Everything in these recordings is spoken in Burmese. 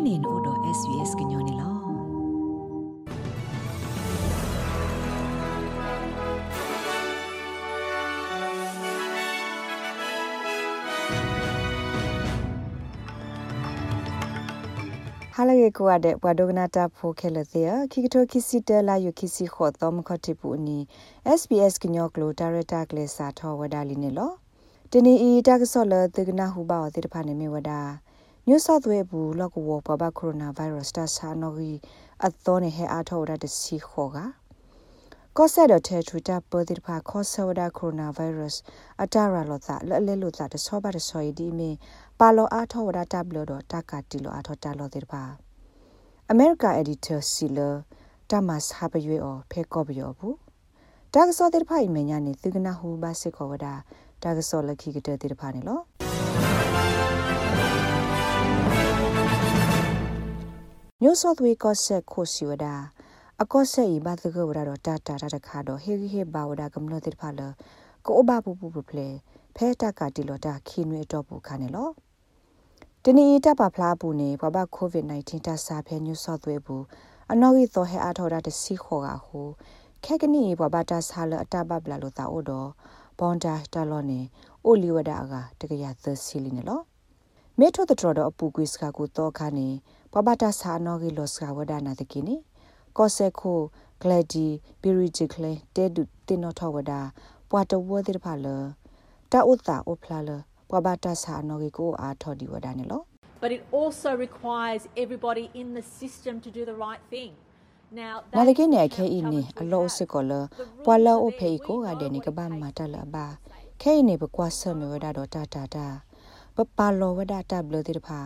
kainin odo svs gnyone lo ဟာလရေကွာတဲ့ဘွာဒိုဂနာတာဖိုခဲလတဲ့ခိကတိုခိစီတလာယခိစီခေါ်တော်မခတိပူနီ SBS ကညောကလိုဒါရတာကလေးစာထောဝဒါလီနေလောတနီအီတာကဆောလတေကနာဟူဘာတေတဖာနေမီဝဒါ New South Wales ဘူးလောက်ကိုပဘကိုရိုနာဗိုင်းရပ်စ်တာဆာနော်ဂီအသောနေဟဲအားထောဒါတစီခေါ်ကကောဆက်ဒတဲ့ထူတာပေါ်ဒီဖာကောဆဝဒါကိုရိုနာဗိုင်းရပ်စ်အတာရာလောတာလဲလဲလို့တာတဆောပါတဆောီဒီမီပါလောအားထောဝဒါတပ်လို့တော့တကတီလိုအားထောတာလောတဲ့ဖာအမေရိကအက်ဒီတာစီလာတမတ်ဟာပယွေအော်ဖဲကော့ဘယောဘူးတာကဆောတဲ့ဖာအမညာနေသူကနာဟူဘာစစ်ခေါ်ဝဒါတာကဆောလခိကတဲ့တဲ့ဖာနေလော ညိုဆော့သဝေကော့ဆက်ခိုစီဝဒါအကော့ဆက်ဤဘာတကဝဒါတော့တာတာတာခါတော့ဟေဟေဘာဝဒါကမလို့တဲ့ဖာလကိုအဘပူပူပပလေဖဲတကတီလောတာခင်းွေတော့ပူခါနေလောတနီတပ်ပါဖလားပူနေဘဘကိုဗစ် -19 တဆာဖဲညိုဆော့သဝေဘူးအနော်ကြီးတော့ဟဲအားထော်တာတစီခေါ်ကဟိုခဲကနီဘဘတာဆာလအတဘဘလာလို့တာအိုတော့ဘွန်တာတလောနေအိုလီဝဒါကတကရသစီလီနေလောမေထိုတတော်တော့အပူကွေးစကကိုတော့ခါနေ ပပတာစာနောဂီလောစကဝဒနာတကိနေကောဆေခိုဂလက်ဒီဘီရီဂျီကလေတဲဒုတင်နောထဝဒါပွာတဝဒိဖာလတာဥတာအိုဖလာလပပတာစာနောဂီကိုအာထော်ဒီဝဒါနေလော but it also requires everybody in the system to do the right thing နာလကိနေခဲအင်းနီအလောစကောလပွာလောအဖေကိုကတဲ့နေကဘာမာတလဘာခဲနေဘကွာဆမေဝဒါတော့တာတာတာပပလောဝဒါတဘလတိတဖာ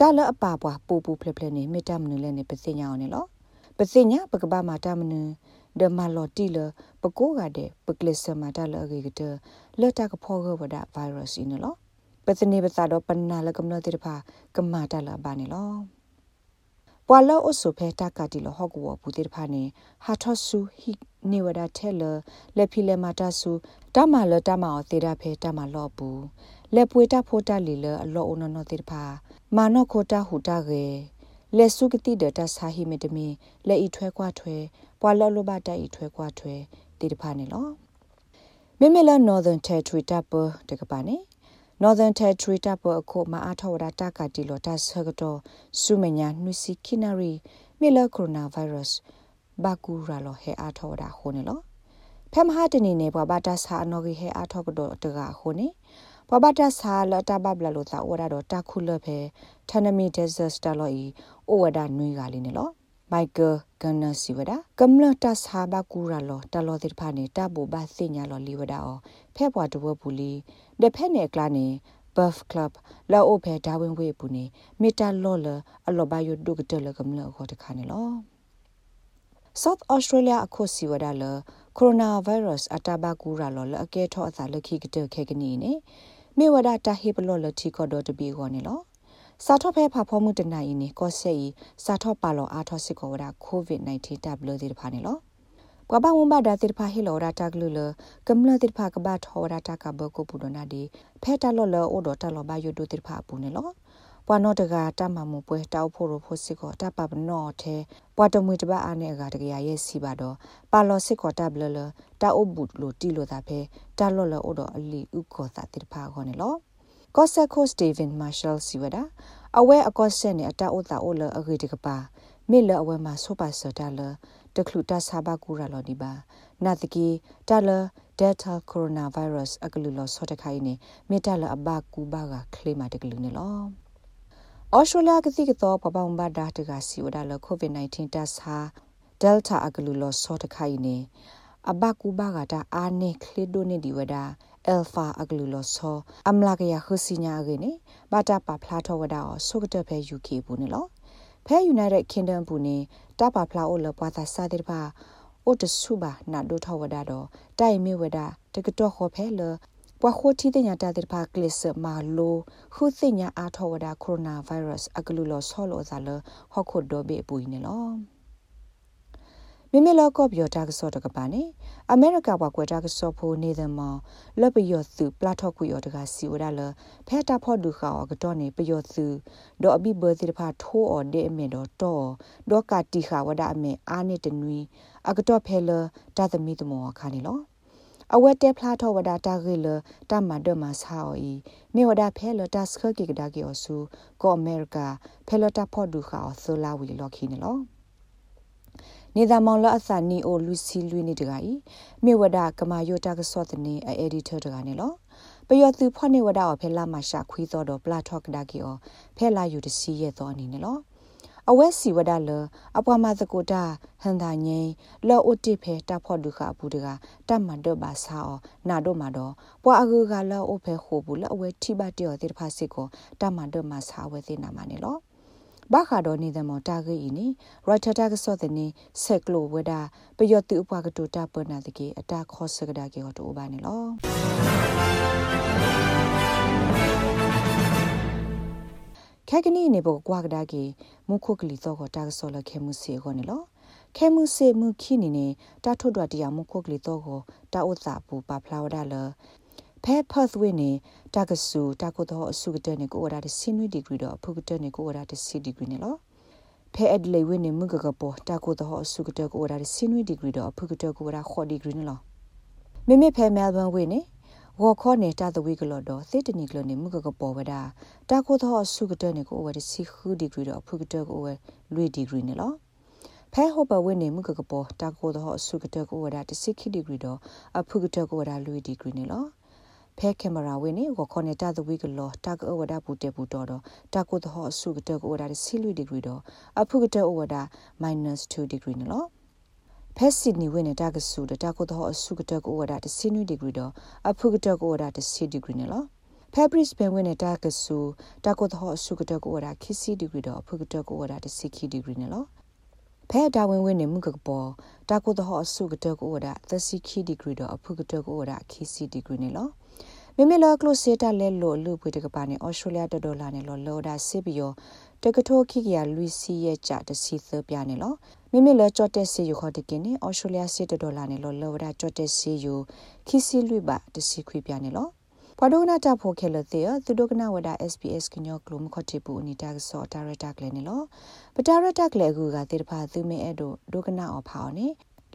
တာလအပါပွားပူပူဖလဖလနေမေတ္တမနုလဲနေပစိညာအောင်နေလောပစိညာပကပမာတမနုဒမလော်တီလပကိုကတဲ့ပကလစ်စမာတလအဂေကတလတကဖောဂဝဒဗိုင်းရပ်စ်နေလောပစနေပစာတော့ပနာလကမလတိတဖာကမာတလဘာနေလောပွာလောအဆုဖဲတကတိလဟော့ကောဘူးတိတဖာနေဟာထောဆူဟိနေဝဒထဲလလက်ဖီလက်မာတဆူတမလတမအောင်သေတာဖဲတမလော့ဘူး လက်ပွေတဖို့တလီလအလောအနနတိတဖာမာနောခိုတာဟူတာရေလက်စုကတိဒတာဆာဟိမေတမီလက်ဤထွဲကွာထွဲပွာလောလဘတိုင်ဤထွဲကွာထွဲတိတဖာနေလောမေမေလာ Northern Territory တပ်ပတကပါနေ Northern Territory တပ်ပအခုမအားထောဝဒတာကတိလောတာဆကတော့စုမညာနှွစီခိနာရီမေလာကိုရိုနာဗိုင်းရပ်စ်ဘာကူရာလောဟဲအားထောဝဒဟိုနေလောဖမ်ဟာတနေနေဘဘာတာဆာအနော်ဂီဟဲအားထောကတော့တကဟိုနေ ပပတာဆာလတာဘဘလလို့သာဝရတော့တခုလဖဲထနမီဒက်ဇစတလော်ဤအိုဝဒနွေကလေးနေလောမိုက်ကယ်ဂနစီဝဒကမ္လတာဆာဘကူရလောတလောတိဖာနေတဘူဘစညာလောလီဝဒအောဖဲဘွားတဝပူလီဒဖဲနေကလာနေ Buff Club လာအိုဖဲဒါဝင်ဝေပူနေမီတာလော်လအလောဘယုဒုကတလကမလခေါ်တခါနေလော South Australia အခုစီဝဒါလကိုရိုနာဗိုင်းရပ်စ်အတဘကူရလောလအကဲထောအသာလခိကတခဲကနီနေ မေဝဒတာဟေပလောလတီကောဒတဘီကောနေလောစာထောဖဲဖာဖောမှုတနိုင်နေကောဆေဤစာထောပါလောအားထောစစ်ကောဝဒကိုဗစ် -19 တပ်လို့ဒီဖာနေလောပကပဝမ်ဘာဒါတိဖာဟီလောရာတာဂလူလကမ္လတိဖာကဘာထောရာတာကဘကိုပူဒနာဒီဖဲတာလောလောအိုဒတာလောဘယုဒတိဖာပူနေလော ပွာနောတကတမမှုပွဲတောက်ဖို့ရဖို့စစ်ကောတပပနောထဲပွာတမွေတပအားနဲ့အကတကရရဲ့စီပါတော့ပါလောစစ်ကောတဘလလတာအုပ်ဘူးလို့တီလို့တာဖဲတာလောလောအိုတော့အလီဥကောတာတိဖာခေါ်နေလောကော့ဆက်ကိုစတီဗင်မာရှယ်စီဝဒါအဝဲအကော့ဆက်နဲ့အတာအိုတာအိုလအဂေတကပါမေလအဝဲမှာဆိုပါစတာလတခလူတာဆာဘကူရလောဒီပါနာတကီတာလဒက်တာကိုရိုနာဗိုင်းရပ်စ်အကလူလောဆော့တခိုင်းနေမေတာလအဘကူဘာကခလေမာတကလူနေလော ဩစတြေးလျကတိကတော့ပပဝမ်ဘာဒါတကစီဝဒါလကိုဗစ် -19 တက်စာဒယ်တာအကလူလောဆော့တခိုင်နေအဘကူဘာကတာအာနေခလီဒိုနေဒီဝဒါအယ်ဖာအကလူလောဆောအမလာကရခစီညာကေနေဘာတာပါဖလာထောဝဒါအောဆုကတဖဲ UK ဘူးနေလောဖဲ United Kingdom ဘူးနေတာပါဖလာအိုလပွားသာစာတဲ့ပါအိုတဆုပါနာဒိုထောဝဒါတော့တိုင်မီဝဒါတကတော့ခေါ်ဖဲလ ပွားခိုတီတဲ့ညာတဲ့ပါကလစ်မာလိုခုသိညာအာထောဝဒါကိုရိုနာဗိုင်းရပ်စ်အကလူလောဆောလောဇာလဟော့ခုဒိုဘေပူနေလောမိမိလောကော့ပြောတာကစောတကပါနေအမေရိကဘကွယ်တာကစောဖိုနေတယ်မောလပယောသူပလာထော့ကွယောတကစီဝဒါလဖဲတာဖို့ဒုခါအကတော့နေပယောသူဒေါ်အဘိဘသီဖာထိုးအော်ဒေအမေတော့တော့ဒေါ်ကတီခါဝဒါအမေအာနေတနွီအကတော့ဖဲလတာသမီတမောခါနေလော အဝတ်တဲဖလာထောဝဒတာဂေလတမဒမဆာအီမေဝဒဖဲလတာစခကေကဒါကေအဆူကိုအမေရိကဖဲလတာဖို့ဒုခါအဆလာဝီလော်ခီနေလောနေသာမောင်လအစနီအိုလူစီလူနေတကဤမေဝဒကမာယိုတာကစောတနေအက်ဒီတာတကနေလောပယောသူဖောနေဝဒအဖဲလာမရှာခွီးသောတော့ပလာထော့ကဒါကီအောဖဲလာယူတစီရဲ့သောအနေနဲ့လော အဝဲစီဝဒလအပွားမသကိုတာဟန်သာငိန်လောအိုတိဖဲတာဖော့ဒုခအပူတကတတ်မန်တော့ပါစာအောနာတော့မှာတော့ပွာအကူကလောအိုဖဲခိုဘူးလောအဝဲထိပါတျော်တိဖာစစ်ကိုတတ်မန်တော့မှာစာဝဲသိနာမှာနေလောဘာခါတော့နေတယ်မော်တာဂီနီရိုက်တာတာကစောတဲ့နေဆက်ကလိုဝဒါပယောတူအပွားကတူတာပနာတကေအတာခောစကဒါကေတော့ဘာနေလော ခဲကနီနေဘောကွာကဒါကေမုခုကလီတော့ကတာကစောလခဲမှုစီကိုနေလောခဲမှုစေမှုခိနေနေတာထွတ်တော်တရားမုခုကလီတော့ကိုတာဥစာပူပါဖလာဝဒါလဖဲပတ်ဝင်းနေတာကဆူတာကိုတော့အစုကတဲ့နေကိုဝဒါတဲ့စင်ဝီဒီဂရီတော့ဖုကတဲ့နေကိုဝဒါတဲ့စီဒီဂရီနေလောဖဲအဒလေဝင်းနေမှုကကပေါ်တာကိုတော့အစုကတဲ့ကိုဝဒါတဲ့စင်ဝီဒီဂရီတော့ဖုကတဲ့ကိုဝဒါခေါ်ဒီဂရီနေလောမိမိဖဲမဲလ်ဘန်ဝင်းနေ ဝါခေါ်နေတာတဝီကလော်တော့သေတနီကလော်နေမှုကကပေါ်ဝဒါတာကိုတော့အစုကတဲ့နေကိုဝဒါစီခူဒီဂရီတော့ဖုကတဲ့ကိုဝလွေဒီဂရီနေလောဖဲဟောပဝင်းနေမှုကကပေါ်တာကိုတော့အစုကတဲ့ကိုဝဒါတစီခိဒီဂရီတော့အဖုကတဲ့ကိုဝဒါလွေဒီဂရီနေလောဖဲကင်မရာဝင်းနေကိုခေါ်နေတာသဝီကလောတာကောဝဒါပူတေပူတော်တော့တာကိုတော့အဆုကတဲ့ကိုဝဒါစီလူဒီဂရီတော့အဖုကတဲ့ဝဒါ -2 ဒီဂရီနော် ဖက်စစ်နီဝင်းနေတာကဆူတာကိုတော့အဆုကတဲ့ကိုဝဒါစီနူဒီဂရီတော့အဖုကတဲ့ကိုဝဒါစီဒီဂရီနော်ဖက်ဘရစ်ဘန်ဝင်းနေတာကဆူတာကိုတော့အဆုကတဲ့ကိုဝဒါခီစီဒီဂရီတော့အဖုကတဲ့ကိုဝဒါစီခီဒီဂရီနော်ဖဲဒါဝင်ဝင်နေမှုကပေါ်တာကိုတော့အဆုကတဲ့ကိုဝဒါ30ခီဒီဂရီတော့အဖုကတဲ့ကိုဝဒါခီစီဒီဂရီနော်မိမိလောကလိုစေတာလဲလို့လူပွေတကပါနေဩစတြေးလျဒေါ်လာနဲ့လောလောဒါစစ်ပြီးတော့တကထိုခိကရလူစီရဲ့ကြတစီသပြနေလော မိမိလောကြော့တက်စီယူခေါ်တကင်းနေဩစတြေးလျစစ်ဒေါ်လာနဲ့လောလောဒါကြော့တက်စီယူခီစီလွိပါတစီခွေပြနေလောဖဒိုနာတာဖိုခဲလတဲ့သူဒုကနာဝဒါ SPS ကညောကလုံးခတိပူအနီတာဆောဒါရတာကလည်းနေလောပတာရတာကလည်းအခုကတေတဖာသူမဲအဲ့တို့ဒုကနာအော်ဖောင်းနေ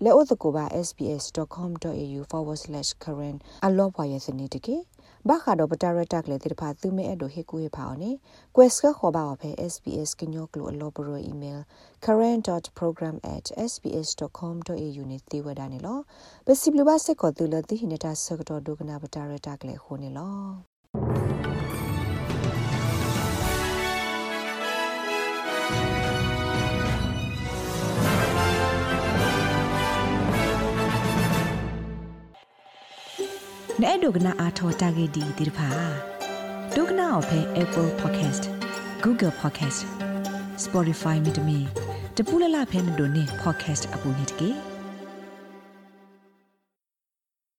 လက်ဥတကူပါ sbs.com.au/current အလောပွားရဲ့စနေတကေ ဘာခါတော့ပတာရတက်လေတိဖာသူမဲအဲ့တို့ဟေကူဟေဖောင်းနေ quest ကခေါ်ပါဖဲ sbs ကညောကလိုအလောပရို email current.program@sbs.com.au နေတိဝဒနေလောပစီဘလဘဆက်ခေါ်သူလတိဟိနတာဆကတော့ဒုကနာပတာရတက်လေခိုးနေလော နဲ့ဒုကနာအာထောတာဂေဒီဒီဖာဒုကနာအဖဲ Apple Podcast Google Podcast Spotify မြေတမီတပူလလဖဲနေတို့နေ podcast အပူနေတကေ